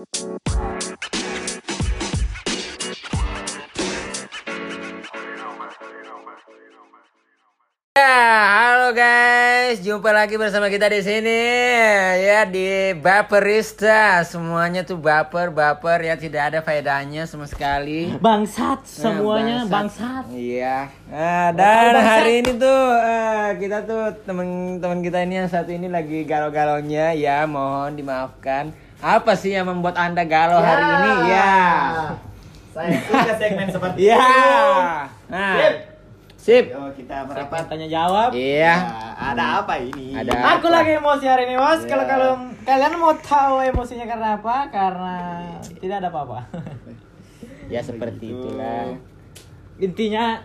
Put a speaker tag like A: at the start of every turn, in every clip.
A: Ya, halo guys, jumpa lagi bersama kita di sini ya di Baperista. Semuanya tuh baper, baper ya tidak ada faedahnya sama sekali.
B: Bangsat
A: Nah,
B: semuanya bangsat.
A: Iya. Nah, dan hari ini tuh eh, kita tuh temen-temen kita ini yang satu ini lagi galau-galaunya ya, mohon dimaafkan. Apa sih yang membuat anda galau hari ini? Ya.
C: Saya suka segmen seperti
A: Ya.
C: itu.
A: Nah.
C: Sip.
A: Sip.
C: Yo, kita merapat.
B: tanya jawab?
A: Iya.
C: Ya, ada apa ini?
A: Ada.
B: Aku lagi emosi hari ini, Bos.
C: Iya.
B: Kalau kalau kalian mau tahu emosinya karena apa? Karena tidak ada apa-apa.
A: Ya seperti itulah.
B: Intinya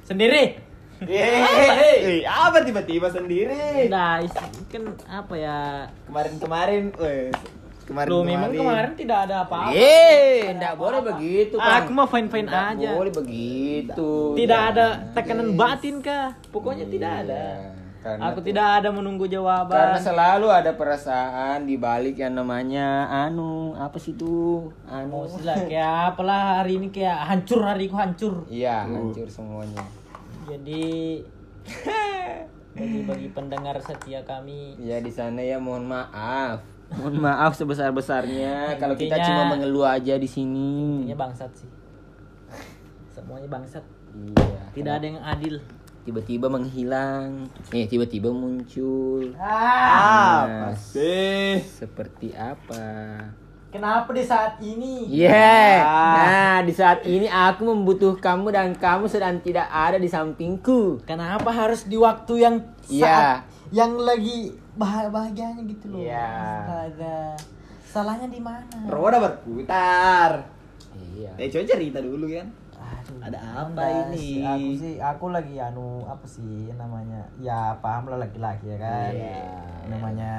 B: sendiri.
C: Yeay, apa tiba-tiba sendiri?
B: Nah, kan apa ya?
C: Kemarin-kemarin, wes. Kemarin
B: Lu memang kemarin tidak ada apa-apa.
A: Eh, enggak boleh begitu,
B: Aku
A: Kang.
B: mah fine-fine
A: Nggak
B: aja.
A: boleh begitu.
B: Tidak
A: Ya.
B: ada tekanan batin kah? Pokoknya tidak
A: Iya,
B: ada.
A: karena
B: Aku
A: tuh-
B: tidak ada menunggu
A: Karena
B: jawaban.
A: selalu ada perasaan di balik yang namanya anu apa sih tuh? Anu.
B: Emosi lah kayak apalah hari ini kayak hancur hariku hancur.
A: Iya, hancur semuanya.
B: Jadi bagi bagi pendengar setia kami
A: Ya di sana ya mohon maaf. Mohon maaf sebesar-besarnya kalau kita cuma mengeluh aja di sini.
B: intinya bangsat sih. Semuanya bangsat.
A: Iya.
B: Tidak ada yang adil.
A: tiba-tiba menghilang. Eh, tiba-tiba muncul.
B: Ah,
C: Apa
A: Nah,
C: sih?
A: Seperti apa?
B: kenapa di saat ini?
A: Yeah. Nah, di saat ini aku membutuhkanmu dan kamu sedang tidak ada di sampingku.
B: Kenapa harus di waktu yang
A: Iya.
B: saat yang lagi bah bahagianya gitu loh?
A: Iya.
B: Astaga. Salahnya di mana?
C: Roda berputar.
A: Iya.
C: Eh, coba cerita dulu kan.
B: Aduh,
C: Ada apa ini?
B: sih, Aku sih, aku lagi anu apa sih namanya? Ya paham lah laki-laki ya kan.
A: Iya.
B: Namanya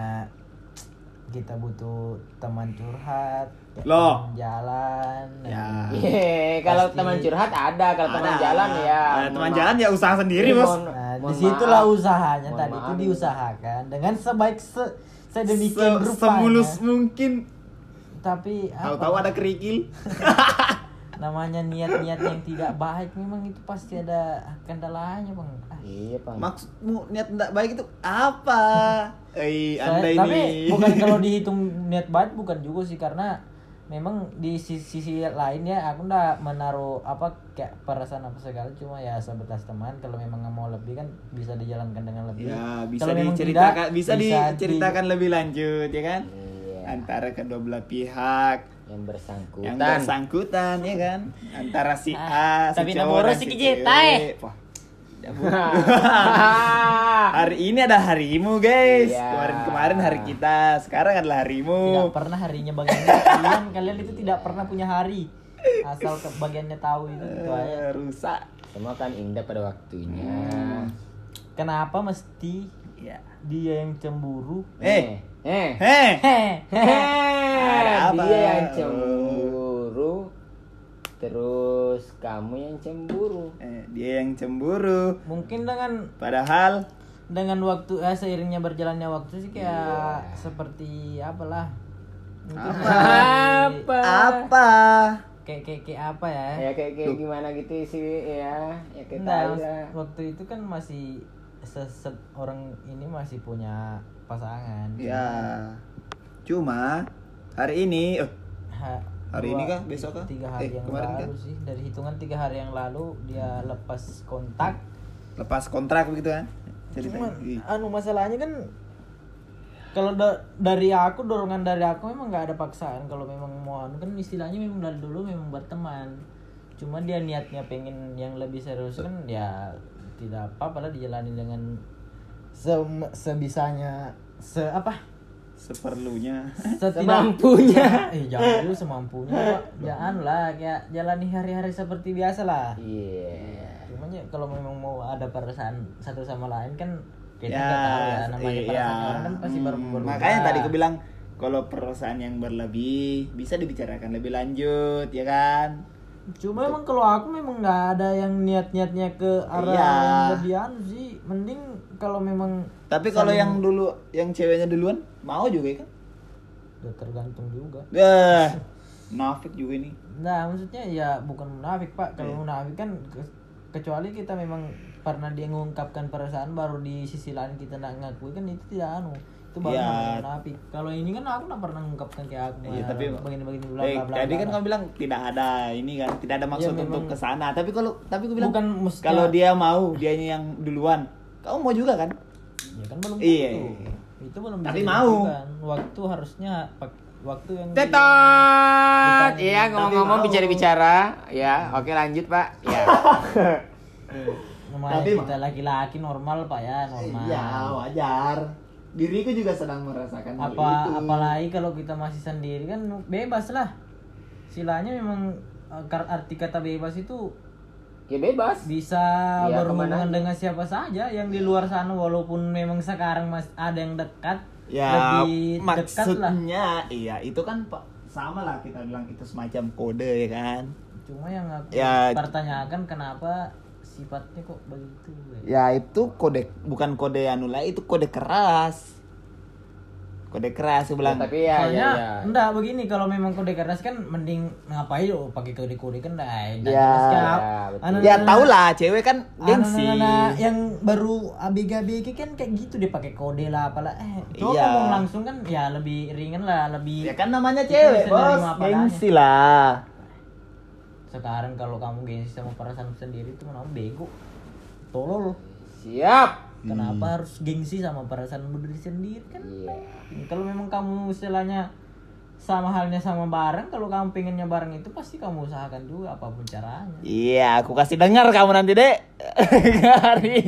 B: kita butuh teman curhat,
C: Loh.
B: teman jalan.
C: Ya.
A: Iya, kalau teman curhat ada, kalau teman jalan ya.
C: Ada teman jalan ya usaha sendiri, Bos.
B: Nah,
A: mohon
B: di situlah
A: maaf.
B: usahanya
A: Mohon
B: tadi itu diusahakan dengan sebaik se sedemikian
C: Se-
B: rupanya.
C: Semulus mungkin.
B: Tapi apa?
C: Tahu-tahu ada kerikil.
B: namanya niat-niat yang tidak baik memang itu pasti ada kendalanya bang. Ah,
A: Iya, Pak.
C: Maksudmu niat tidak baik itu apa? Eh, Anda
B: tapi
C: ini.
B: bukan kalau dihitung niat baik bukan juga sih karena memang di sisi, sisi lain ya aku ndak menaruh apa kayak perasaan apa segala cuma ya sebatas teman kalau memang nggak mau lebih kan bisa dijalankan dengan lebih
C: Ya, bisa
B: Kalau
C: diceritakan,
B: tidak,
C: bisa,
B: di-
C: diceritakan lebih lanjut ya kan?
A: Iya.
C: Antara kedua belah pihak
A: Yang bersangkutan.
C: yang bersangkutan ya kan? Antara si A, si
B: tapi
C: cowok
B: si
C: si
B: Kijeta,
C: cewek.
B: eh.
C: Wah, hari ini ada harimu guys.
A: Iya.
C: Kemarin-kemarin hari kita, sekarang adalah
B: tidak
C: harimu.
B: pernah harinya bagiannya kalian kalian itu tidak pernah punya hari asal ke bagiannya tahu itu gitu aja
C: Eh, rusak.
A: Semua kan indah pada waktunya.
B: kenapa mesti
C: Ya.
B: dia yang cemburu
C: Eh,
A: eh.
C: heh.
B: hehehe
C: Ada apa?
A: Dia yang cemburu. Terus kamu yang cemburu.
C: Eh, dia yang cemburu.
B: mungkin dengan
C: Padahal
B: dengan waktu eh, seiringnya berjalannya waktu sih kayak
A: Iya.
B: seperti apalah mungkin
A: Apa?
C: apa?
B: kayak kayak kayak apa ya
A: Ya kayak kayak gimana gitu sih ya. Ya kayak
B: Nah,
A: lah.
B: waktu itu kan masih seset orang ini masih punya pasangan
C: Ya. Cuma hari ini eh,
B: Ha-
C: Hari
B: dua-
C: ini kah? Besok kah?
B: tiga hari
C: Eh,
B: yang
C: kemarin
B: lalu
C: kah?
B: sih dari hitungan tiga hari yang lalu dia lepas kontak
C: lepas kontrak begitu kan?
B: Cuman,
C: Ceritanya.
B: Anu masalahnya kan kalau da- dari aku dorongan dari aku memang nggak ada paksaan kalau memang mau anu kan istilahnya memang dari dulu memang berteman cuma dia niatnya pengen yang lebih serius kan ya tidak apa-apa lah dijalani dengan se- sebisanya se apa
C: Seperlunya.
A: Semampunya.
B: eh jangan dulu semampunya pak jangan lah kayak jalani hari-hari seperti biasa lah
A: Iya.
B: cuman ya kalau memang mau ada perasaan satu sama lain kan kita
C: Ya,
B: nggak tahu ya namanya
C: iya.
B: perasaan orang kan pasti baru
C: Hmm,
B: berubah
C: Makanya tadi aku bilang kalau perasaan yang berlebih bisa dibicarakan lebih lanjut ya kan?
B: Cuma emang kalau aku memang nggak ada yang niat-niatnya ke arah
C: Iya.
B: yang lebih anu sih mending kalau memang
C: Tapi kalau yang dulu yang ceweknya duluan mau juga kan?
B: udah tergantung juga
C: Dah. Nafik juga ini.
B: nah maksudnya ya bukan munafik pak kalau munafik kan ke- kecuali kita memang pernah dia mengungkapkan perasaan baru di sisi lain kita nggak ngakui kan itu tidak anu itu baru
C: Iya.
B: namanya munafik kalau ini kan aku nggak pernah mengungkapkan kayak aku
C: Iya, tapi
B: begini-begini bla
C: Eh,
B: bla bla
C: tadi
B: bla,
C: kan
B: bla.
C: kamu bilang tidak ada ini kan, tidak ada maksud
B: Ya,
C: untuk
B: memang-
C: ke sana. Tapi kalau tapi aku bilang
B: bukan mesti
C: kalau dia mau, dianya yang duluan. Kamu mau juga kan?
B: ya kan belum
C: Iya,
B: tentu.
C: iya.
B: itu belum
C: Tapi
B: bisa
C: mau.
B: waktu harusnya waktu yang
A: Tetot. Iya, ngomong-ngomong bicara-bicara. Ya, oke lanjut, Pak. Ya.
B: namanya
C: Tapi,
B: kita laki-laki normal pak ya normal
C: Iya, wajar. Diriku juga sedang merasakan hal
B: apa
C: itu.
B: apalagi kalau kita masih sendiri kan bebas lah silanya memang eh, arti kata bebas itu
A: Ya bebas.
B: bisa
A: Ya,
B: berhubungan dengan siapa saja yang di luar sana walaupun memang sekarang masih ada yang dekat
C: Ya,
B: lebih dekat lah
C: iya itu kan Pak sama lah kita bilang itu semacam kode ya kan.
B: cuma yang aku
C: Ya.
B: pertanyakan kenapa sifatnya kok begitu ya?
C: Ya itu kode bukan kode anu lah, itu kode keras. Kode keras bilang.
A: tapi ya,
B: Soalnya
A: ya, ya.
B: enggak begini kalau memang kode keras kan mending ngapain lo pakai kode-kode kan enggak enggak
C: Ya,
B: jelas, Kak.
A: ya.
B: Anak-
C: ya tau lah cewek kan gengsi.
B: anak-anak yang baru ABG-ABG kan kayak gitu dia pakai kode lah apalah eh cowok
C: Iya.
B: ngomong langsung kan ya lebih ringan lah lebih
C: Ya kan namanya cewek, Bos. Gengsi lah.
B: Sekarang kalau kamu gengsi sama perasaan sendiri itu kamu bego tolol
A: Siap.
B: kenapa
C: Hmm.
B: harus gengsi sama perasaan diri sendiri kan
A: Iya.
B: kalau memang kamu istilahnya sama halnya sama barang kalau kamu pengennya barang itu pasti kamu usahakan juga apa pun caranya
C: Iya, aku kasih dengar kamu nanti, Dek.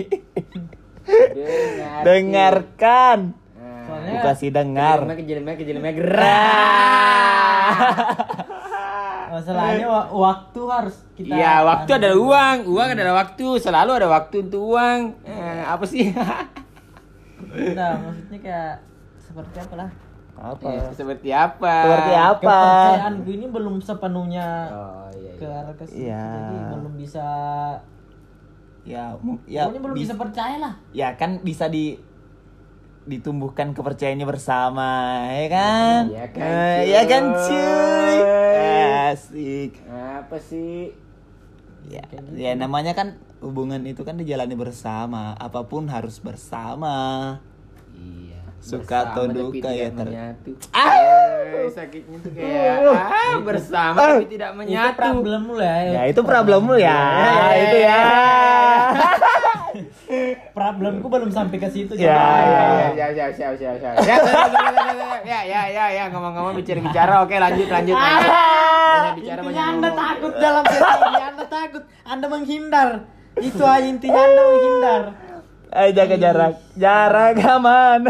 C: Dengarkan.
A: Nah,
B: soalnya
C: Aku kasih dengar.
A: Kejelemnya, kejelemnya gerak.
B: masalahnya wa- waktu harus kita
A: Iya, waktu adalah uang. Uang adalah waktu. Selalu ada waktu untuk uang. Eh, apa sih?
B: nah maksudnya kayak seperti apa lah
C: Apa?
A: Eh, seperti apa?
C: Seperti apa?
B: kepercayaanku ini belum sepenuhnya
A: Oh, iya,
B: ke
A: iya.
B: arah ke situ
C: Iya.
B: jadi belum bisa
C: Ya, ya,
B: pokoknya belum
C: bis-
B: bisa percaya lah
C: ya kan bisa di ditumbuhkan kepercayaannya bersama, ya kan?
A: Iya kan,
C: Eh,
A: cuy.
C: Iya kan, cuy. Asik.
A: Apa sih?
C: Ya,
B: gitu.
C: ya namanya kan hubungan itu kan dijalani bersama, apa pun harus bersama.
A: Iya.
C: Suka atau
A: Bersama tapi
C: duka ya, ter-
A: menyatu.
C: Ah!
A: Eh, sakitnya tuh kayak ah, bersama tapi tidak
B: itu
A: menyatu.
B: problem lu lah
C: Ya itu problemmu ya, itu ya.
B: problemku belum sampai ke situ
C: Ya,
B: coba.
A: Ya, ya, ya, siap, siap. Ya, ya, ya, ya, ya, ngomong-ngomong bicara-bicara. Oke, lanjut, lanjut. lanjut. Banyak bicara, banyak
B: anda takut dalam sesi ini anda takut anda menghindar itu aja intinya anda menghindar
C: Ayo jaga jarak, jarak aman.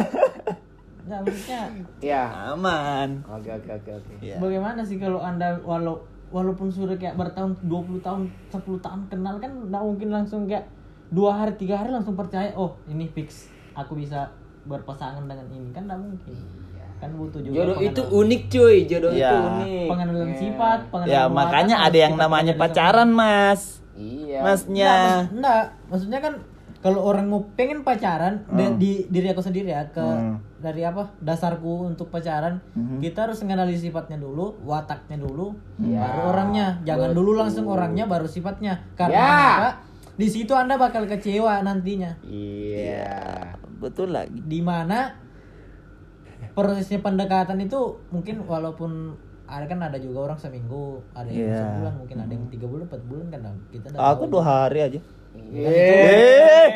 B: maksudnya
A: Ya.
C: Aman.
A: Oke, oke, oke, oke.
C: Ya.
B: bagaimana sih kalau anda walau walaupun sudah kayak bertahun 20 tahun 10 tahun kenal kan nggak mungkin langsung kayak dua hari tiga hari langsung percaya oh ini fix aku bisa berpasangan dengan ini kan nggak mungkin kan butuh juga
A: Jodoh itu unik, cuy. Jodoh
C: Ya.
A: itu unik.
B: pengenalan
A: Ya.
B: sifat pengenalan
C: Ya makanya ada yang namanya pacaran, Mas.
A: Iya.
C: Masnya.
B: Nggak, maksud- nggak, maksudnya kan kalau orang mau pengen pacaran de- di diri aku sendiri ya ke
C: Hmm.
B: dari apa dasarku untuk pacaran kita harus mengenali sifatnya dulu wataknya dulu
A: Ya,
B: baru orangnya jangan dulu langsung orangnya baru sifatnya karena
A: Ya.
B: Di situ anda bakal kecewa nantinya
A: Iya.
C: Betul lagi.
B: di mana prosesnya pendekatan itu mungkin walaupun ada kan ada juga orang seminggu ada yang
C: Iya.
B: sebulan mungkin ada yang tiga bulan empat bulan kan kita
C: Aku
B: tahu.
C: dua hari aja.
A: Eh.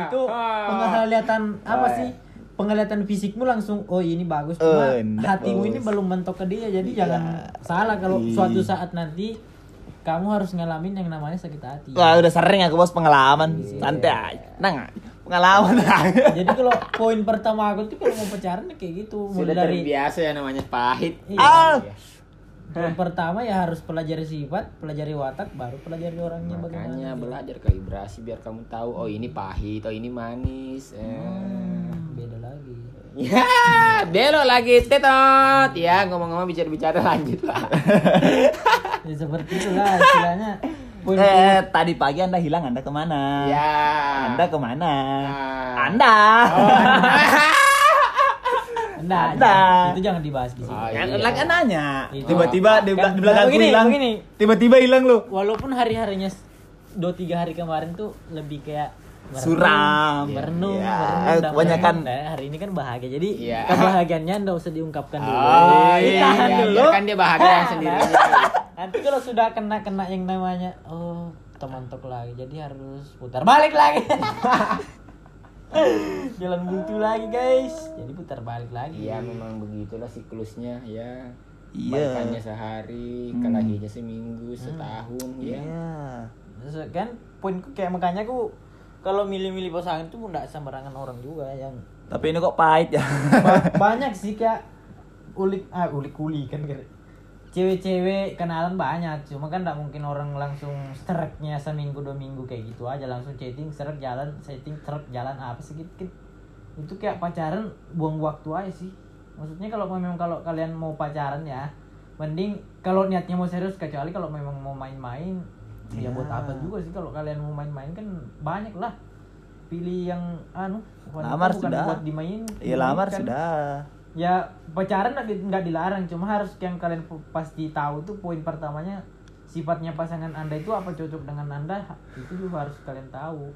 B: itu
A: Ah.
B: penglihatan apa
A: Oh,
B: sih penglihatan fisikmu langsung oh ini bagus cuma
C: Eh, enggak,
B: hatimu
C: bos.
B: ini belum mentok ke dia jadi jangan salah kalau
C: Ih.
B: suatu saat nanti kamu harus ngalamin yang namanya sakit hati
C: Wah udah sering aku bos pengalaman. Santai aja. Nang pengalaman.
B: jadi kalau poin pertama aku tuh kalau mau pacaran ya kayak gitu mulai
A: Sudah
B: dari
A: terbiasa ya namanya pahit.
B: Iya.
C: Ah.
B: poin pertama ya harus pelajari sifat pelajari watak baru pelajari orangnya bagaimana
A: Makanya belajar kalibrasi biar kamu tahu oh ini pahit, oh ini manis. Eh.
B: Hmm, beda lagi
A: Ya, belok lagi tetot. Ya, ngomong-ngomong bicara-bicara lanjut lah.
B: ya seperti itulah istilahnya poin
C: eh tadi pagi anda hilang anda ke mana?
A: ya.
C: Anda ke mana?
A: Ah.
C: Anda.
A: Oh,
B: anda
C: Ada.
B: itu jangan dibahas di sini.
A: Oh, iya.
C: nanya.
B: Itu.
C: Tiba-tiba di,
B: Kan-
C: di belakangku hilang. Tiba-tiba hilang lu.
B: Walaupun hari-harinya dua tiga hari kemarin tuh lebih kayak merenung,
C: Suram.
B: merenung,
C: Iya.
B: merenung, dan
C: Kebanyakan-
B: merenung. Nah, hari ini kan bahagia. Jadi
A: Iya.
B: kebahagiaannya nggak usah diungkapkan dulu.
A: Oh iya,
B: Ditahan
A: iya,
B: dulu.
A: biarkan dia bahagia
B: Nah,
A: sendirinya.
B: Nanti kalau sudah kena kena yang namanya oh teman tok lagi, jadi harus putar balik lagi. Jalan buntu lagi guys, jadi putar balik lagi.
A: Iya memang begitulah siklusnya ya.
C: Iya.
A: Balikannya sehari, kelahinya seminggu, setahun ya.
C: Iya.
B: Terus kan poinku kayak makanya aku kalau milih-milih pasangan tuh nggak sembarangan orang juga yang
C: Tapi ini kok pahit ya.
B: ba- banyak sih kayak ulik ah ulik uli kan cewek-cewek kenalan banyak cuma kan nggak mungkin orang langsung streknya seminggu dua minggu kayak gitu aja. Langsung chatting seret jalan setting seret jalan apa sih gitu kan. itu kayak pacaran buang waktu aja sih. Maksudnya kalau memang kalau kalian mau pacaran ya mending kalau niatnya mau serius kecuali kalau memang mau main-main ya buat apa juga sih kalau kalian mau main-main kan banyak lah pilih yang anu
C: Lamar
B: bukan
C: sudah.
B: buat dimain
C: Iya lamar
B: dimainkan.
C: sudah.
B: ya pacaran nggak di- nggak dilarang cuma harus yang kalian pasti tahu tuh poin pertamanya sifatnya pasangan anda itu apa cocok dengan anda itu juga harus kalian tahu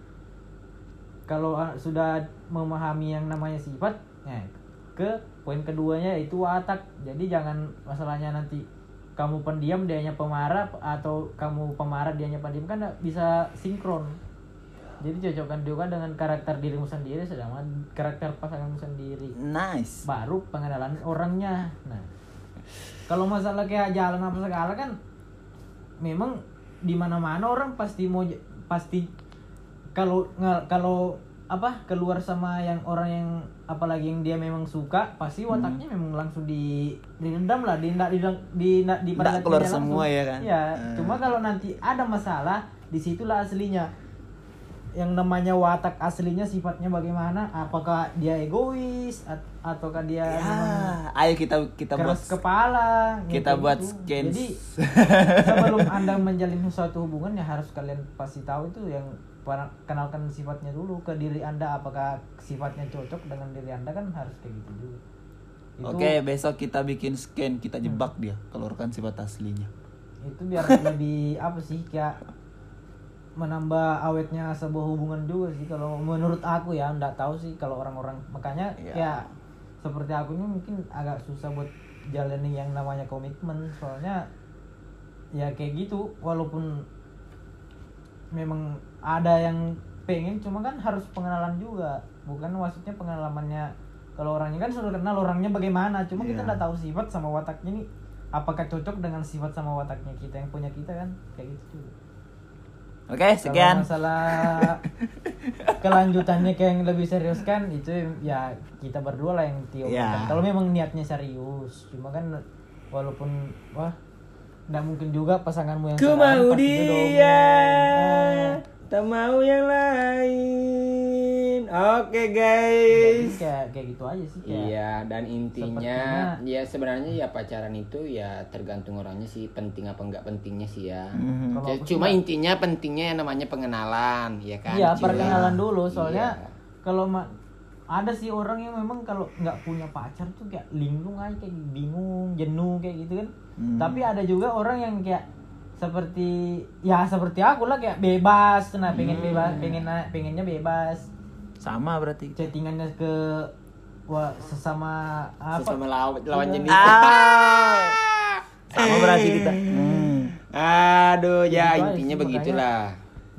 B: kalau ah, sudah memahami yang namanya sifat ya, ke poin keduanya itu watak jadi jangan masalahnya nanti kamu pendiam dianya pemarah atau kamu pemarah dianya pendiam kan bisa sinkron. Jadi cocokkan juga dengan karakter dirimu sendiri sedangkan karakter pasanganmu sendiri.
C: Nice.
B: baru pengenalan orangnya. Nah kalau masalah kayak jalan apa segala kan memang di mana mana orang pasti mau pasti kalau kalau apa keluar sama yang orang yang apalagi yang dia memang suka pasti wataknya memang langsung di direndam lah di di di di, di
C: keluar semua ya kan?
B: Iya,
C: Hmm.
B: cuma kalau nanti ada masalah di situlah aslinya yang namanya watak aslinya sifatnya bagaimana apakah dia egois at- ataukah dia
C: Ya, ayo kita kita buat
B: keras kepala ya
C: kita buat
B: gitu.
C: skins.
B: jadi sebelum anda menjalin suatu hubungan ya harus kalian pasti tahu itu yang kenalkan sifatnya dulu ke diri anda. Apakah sifatnya cocok dengan diri anda? Kan harus kayak gitu dulu itu,
C: Oke, besok kita bikin scan, kita jebak dia, keluarkan sifat aslinya.
B: itu biar lebih apa sih kayak menambah awetnya sebuah hubungan juga sih. Kalau menurut aku ya nggak tahu sih kalau orang-orang. Makanya
C: Iya.
B: kayak seperti aku ini mungkin agak susah buat jalanin yang namanya komitmen. Soalnya ya kayak gitu walaupun memang ada yang pengen cuma kan harus pengenalan juga bukan maksudnya pengalamannya kalau orangnya kan sudah kenal orangnya bagaimana cuma kita
C: Iya.
B: nggak tahu sifat sama wataknya nih apakah cocok dengan sifat sama wataknya kita yang punya kita kan kayak gitu juga
C: Oke,
B: kalau
C: sekian.
B: masalah kelanjutannya kayak yang lebih serius kan itu ya kita berdua lah yang Tio
C: Iya.
B: kalau memang niatnya serius cuma kan walaupun wah nggak mungkin juga pasanganmu yang
A: Ku mau dia. Tak mau yang lain. Oke
B: Jadi
A: guys.
B: kayak kayak gitu aja sih kayak
A: Iya, dan intinya
B: Sepertinya-
A: ya sebenarnya ya pacaran itu ya tergantung orangnya sih penting apa enggak pentingnya sih ya.
C: Mhm.
A: Ya,
B: aku
A: Cuma
B: sih
A: intinya pentingnya yang namanya pengenalan, ya kan?
B: Iya perkenalan dulu soalnya
A: Iya.
B: kalau ma- ada sih orang yang memang kalau nggak punya pacar tuh kayak linglung aja kayak bingung jenuh kayak gitu kan
C: Hmm.
B: tapi ada juga orang yang kayak seperti ya seperti aku lah kayak bebas nah pengen
A: Hmm.
B: bebas pengen pengennya bebas
C: Sama berarti.
B: chattingannya ke wah sesama apa
A: Sesama lawan, lawan
B: Iya.
A: jenis.
C: Ah. Sama berarti kita. Hmm.
A: Aduh, ya
B: Gitu aja
A: intinya begitulah.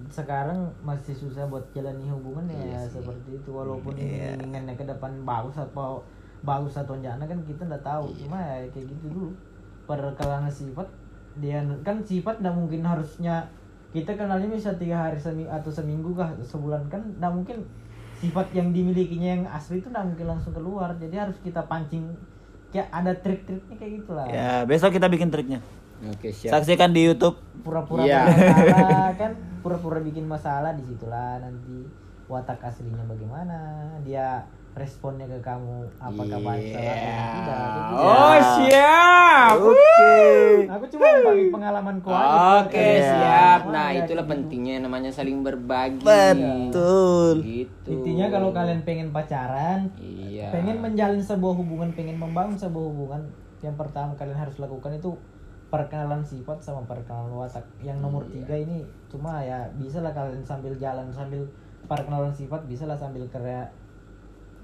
B: sekarang masih susah buat jalani hubungan ya
A: Iya sih.
B: seperti itu walaupun
C: Iya.
B: inginnya ke depan bagus atau bagus atau enggaknya kan kita nggak tahu
A: Iya.
B: cuma ya kayak gitu dulu perkenalan sifat dia kan sifat nggak mungkin harusnya kita kenalnya bisa tiga hari semi atau seminggu kah sebulan kan nggak mungkin sifat yang dimilikinya yang asli itu nggak mungkin langsung keluar jadi harus kita pancing kayak ada trik-triknya kayak gitulah
C: Ya, besok kita bikin triknya.
A: Oke, siap.
C: Saksikan di YouTube.
B: pura-pura
A: Iya.
B: masalah kan pura-pura bikin masalah di situlah nanti watak aslinya bagaimana dia responnya ke kamu apakah baik salah atau
A: Iya.
B: tidak gitu.
A: Oh, siap.
C: Oke.
B: aku cuma bagi pengalaman aja.
A: Oke,
C: Iya.
A: siap.
B: Wah,
A: Nah,
B: ya,
A: itulah
B: gitu.
A: pentingnya namanya saling berbagi.
C: Betul.
A: Gitu.
B: Intinya kalau kalian pengen pacaran,
A: Iya.
B: pengen menjalin sebuah hubungan, pengen membangun sebuah hubungan, yang pertama kalian harus lakukan itu perkenalan sifat sama perkenalan watak. Yang nomor
A: Iya.
B: tiga ini cuma ya bisa lah kalian sambil jalan sambil perkenalan sifat bisa lah sambil karya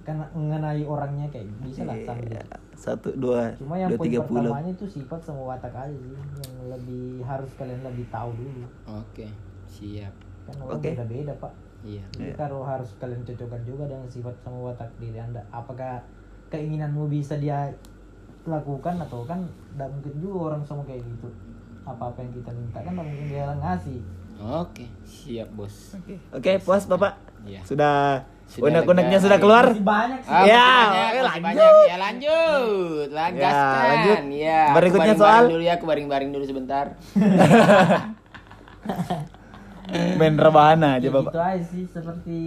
B: kena mengenai orangnya kayak bisa lah sambil.
C: Iya. Satu, dua,
B: Cuma yang
C: dua,
B: poin
C: tiga puluh.
B: pertamanya itu sifat sama watak aja sih yang lebih harus kalian lebih tahu dulu.
A: Oke, siap.
B: Kan orang
C: Oke.
B: beda-beda pak.
A: Iya.
B: Jadi kalau harus kalian cocokkan juga dengan sifat sama watak diri anda. Apakah keinginanmu bisa dia lakukan atau kan tidak mungkin juga orang sama kayak gitu. Apa-apa yang kita minta kan tidak mungkin dia ngasih.
A: Oke, siap, Bos.
C: Oke, puas Bapak?
A: Iya.
C: Sudah,
A: Sudah
C: unek-uneknya sudah keluar?
B: Masih banyak sih.
A: Ah,
C: Ya,
A: banyak,
C: lanjut.
A: banyak. Ya lanjut,
C: lanjut.
A: Ya, aku
C: Berikutnya
A: baring-baring
C: soal-
A: dulu ya, aku baring-baring dulu sebentar.
C: Main rebahan aja
B: Ya,
C: Bapak.
B: gitu aja sih seperti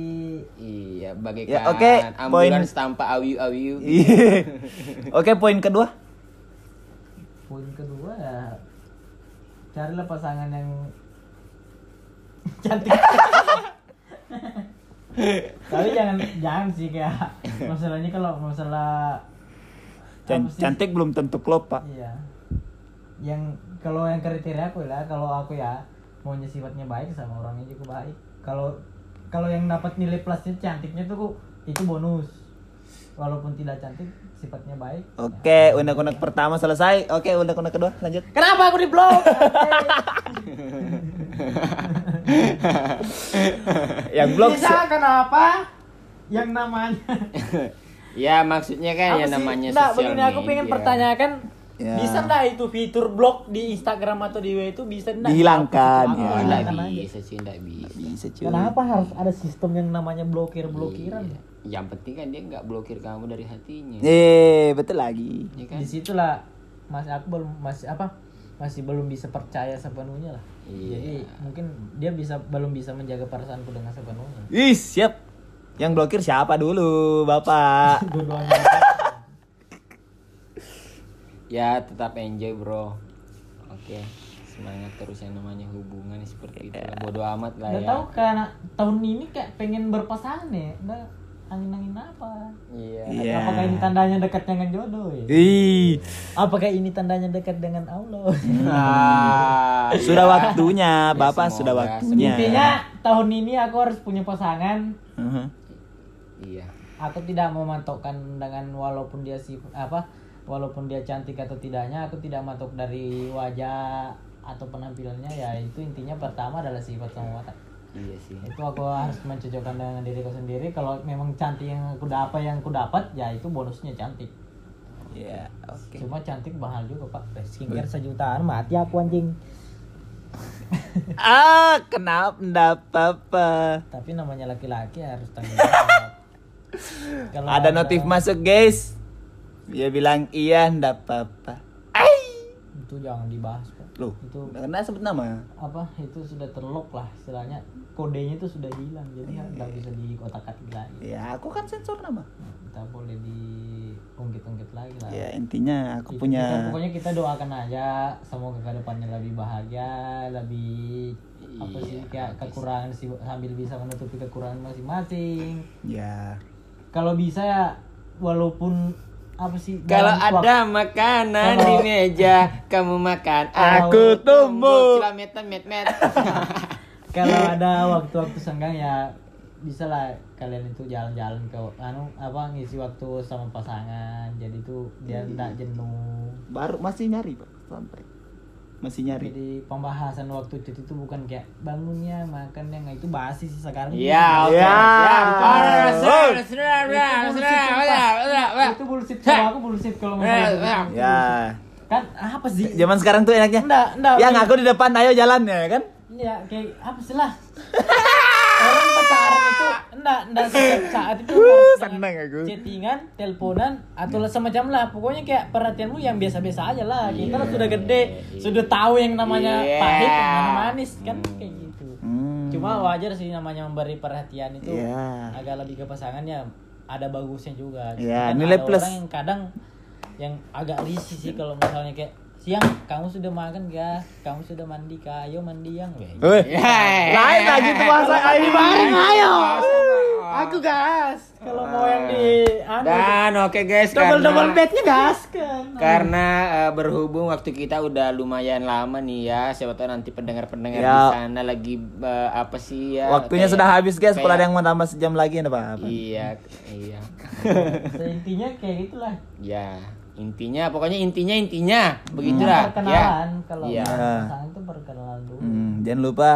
A: Iya, bagaikan
C: Ya, oke,
A: ambulans
C: poin-
A: tanpa awiu-awiu.
C: Iya. Oke, poin kedua.
B: poin kedua ya carilah pasangan yang cantik. Tapi jangan jangan sih kayak masalahnya kalau masalah
C: Can-
B: sih?
C: cantik belum tentu klop, Pak.
B: Iya. Yang kalau yang kriteria aku lah, kalau aku ya maunya sifatnya baik sama orangnya juga baik. Kalau kalau yang dapat nilai plusnya cantiknya tuh itu bonus. Walaupun tidak cantik, sifatnya baik.
C: Oke, unek-unek pertama selesai. Oke, unek-unek kedua lanjut.
B: Kenapa aku di blok?
C: Yang blog
B: Bisa kenapa? Yang namanya
A: ya, maksudnya kan ya
B: Apa sih?
A: namanya
B: Nggak,
A: sosial
B: begini aku pengen
A: media.
B: pertanyakan
C: Ya.
B: Bisa enggak itu fitur blog di Instagram atau di WA itu bisa enggak?
C: Dihilangkan, ya.
A: Oh,
B: hilangkan
A: nggak
B: aja.
A: bisa sih, nggak bisa.
C: bisa cuy.
B: Kenapa harus ada sistem yang namanya blokir-blokiran?
A: Iya. Yang penting kan dia nggak blokir kamu dari hatinya.
C: Eh, betul lagi.
A: Ya kan?
B: Di situlah Mas aku belum masih apa? Masih belum bisa percaya sepenuhnya lah.
A: Iya.
B: Jadi mungkin dia bisa belum bisa menjaga perasaanku dengan sepenuhnya.
C: Ih, siap. Yang blokir siapa dulu, Bapak?
A: Ya, tetap enjoy, Bro. Oke. Semangat terus yang namanya hubungan seperti itu. lah. Bodo amat lah
B: Nggak
A: ya.
B: tahu karena tahun ini kayak pengen berpasangan ya. Nggak angin-angin apa?
A: Iya.
C: Iya.
B: Apakah ini tandanya dekat dengan jodoh ya?
C: Ih,
B: Apakah ini tandanya dekat dengan Allah?
A: Ah,
C: sudah
A: ya.
C: waktunya,
A: Ya,
C: Bapak
A: semoga,
C: sudah waktunya.
B: Intinya tahun ini aku harus punya pasangan.
C: Mhm.
A: Iya.
B: Aku tidak mematokkan dengan walaupun dia si apa, walaupun dia cantik atau tidaknya, aku tidak matok dari wajah atau penampilannya ya itu intinya pertama adalah sifat sama watak.
A: Iya sih.
B: Itu aku harus mencocokkan dengan diriku sendiri. Kalau memang cantik yang aku dapat yang aku dapat ya itu bonusnya cantik.
C: Iya, oke.
B: Cuma cantik mahal juga pak. Skincare sejutaan mati aku anjing.
C: Ah, kenapa enggak apa-apa?
B: Tapi namanya laki-laki harus tanggung jawab. Kalau
C: Ada notif masuk, guys. Dia bilang iya, enggak apa-apa.
B: Itu jangan dibahas pak.
C: Loh,
B: Itu
C: karena sebut nama.
B: apa itu sudah terlock lah istilahnya kodenya itu sudah hilang jadi nggak bisa dikotak-atik lagi
C: Ya, aku kan sensor nama.
B: kita boleh diungkit-ungkit lagi lah
C: Ya, intinya aku
B: Itu
C: punya
B: kita- pokoknya kita doakan aja semoga ke depannya lebih bahagia lebih apa sih kayak kekurangan sih sambil bisa menutupi kekurangan masing-masing
C: ya.
B: kalau bisa ya walaupun apa sih
A: Kalau ada makanan di meja, kamu makan.
C: Aku tumbuh.
A: Met met.
B: kalau ada waktu-waktu senggang ya bisa lah kalian itu jalan-jalan ke anu apa ngisi waktu sama pasangan jadi tuh dia tidak jenuh
C: Baru masih nyari, Pak. Sampai. Masih nyari.
B: jadi pembahasan waktu cuti itu bukan kayak bangunnya makannya nggak itu basi sih sekarang
A: Iya.
C: Ya.
A: Sudah,
B: itu bullshit, itu kalau aku bullshit kalau
A: Eh,
B: masalah
A: eh.
B: itu.
C: Ya.
B: kan apa sih
C: Zaman sekarang tuh enaknya.
B: enggak enggak
C: Yang aku di depan ayo jalan ya kan?
B: ya kayak apa sih lah orang pacaran itu enggak enggak setiap saat itu harus dengan
C: seneng aku.
B: chattingan teleponan atau lah semacam lah pokoknya kayak perhatianmu yang biasa-biasa aja lah kita kan sudah gede sudah tahu yang namanya
A: Iya.
B: pahit yang manis kan kayak gitu
C: Hmm.
B: cuma wajar sih namanya memberi perhatian itu
C: Iya.
B: agak lebih ke pasangannya ada bagusnya juga
C: Iya,
B: Kan
C: nilai
B: ada
C: plus.
B: orang yang kadang yang agak risih sih kalau misalnya kayak siang kamu sudah makan kah kamu sudah mandi kah ayo mandi yang Weh.
C: Lain lagi tuh bahasa ayo bareng ayo. Aku gas.
B: kalau mau yang di anu,
A: Dan oke guys,
B: double
A: karena
B: double bednya gas kan
A: karena eh, berhubung waktu kita udah lumayan lama nih ya, siapa tahu nanti pendengar-pendengar
C: Ya.
A: di sana lagi eh, apa sih ya?
C: Waktunya
A: kayak-
C: sudah habis guys. Kalau ada yang mau tambah sejam lagi enggak apa-apa.
A: Iya, iya.
B: Intinya kayak gitulah
A: ya, intinya pokoknya intinya intinya begitulah ya.
B: perkenalan kalau
A: Iya.
B: pasangan itu perkenalan dulu
C: Hmm, jangan lupa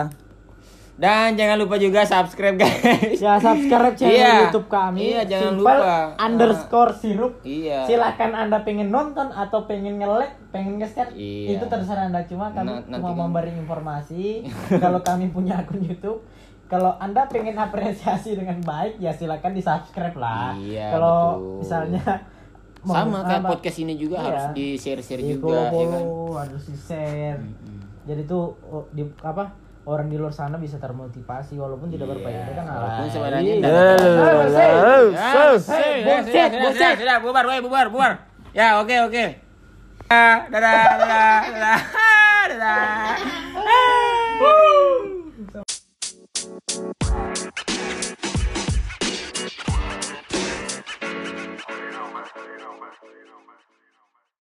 A: Dan jangan lupa juga subscribe guys.
B: ya subscribe channel
A: Iya.
B: YouTube kami
A: Iya, jangan
B: Simple
A: lupa.
B: underscore sirup
A: Iya.
B: silakan anda pengen nonton atau pengen nge-like pengen nge-share
A: Iya.
B: itu terserah anda cuma kami
A: Na- nanti
B: cuma
A: kan-
B: memberi informasi kalau kami punya akun YouTube kalau anda pengen apresiasi dengan baik ya silakan di subscribe lah
A: Iya,
B: kalau misalnya
A: Sama kayak
B: apa-
A: podcast ini juga
B: Iya.
A: harus di share-share
B: di
A: juga ya kan.
B: follow harus di share jadi tuh di apa orang di luar sana bisa termotivasi walaupun tidak berfaedah kan
A: Walaupun
B: alay.
A: sebenarnya
B: Iya.
A: tidak-
B: Eh,
A: Ya, bubar, weh, bubar, bubar. Ya, oke, oke. Ah, Dadah, dadah, dadah, dadah.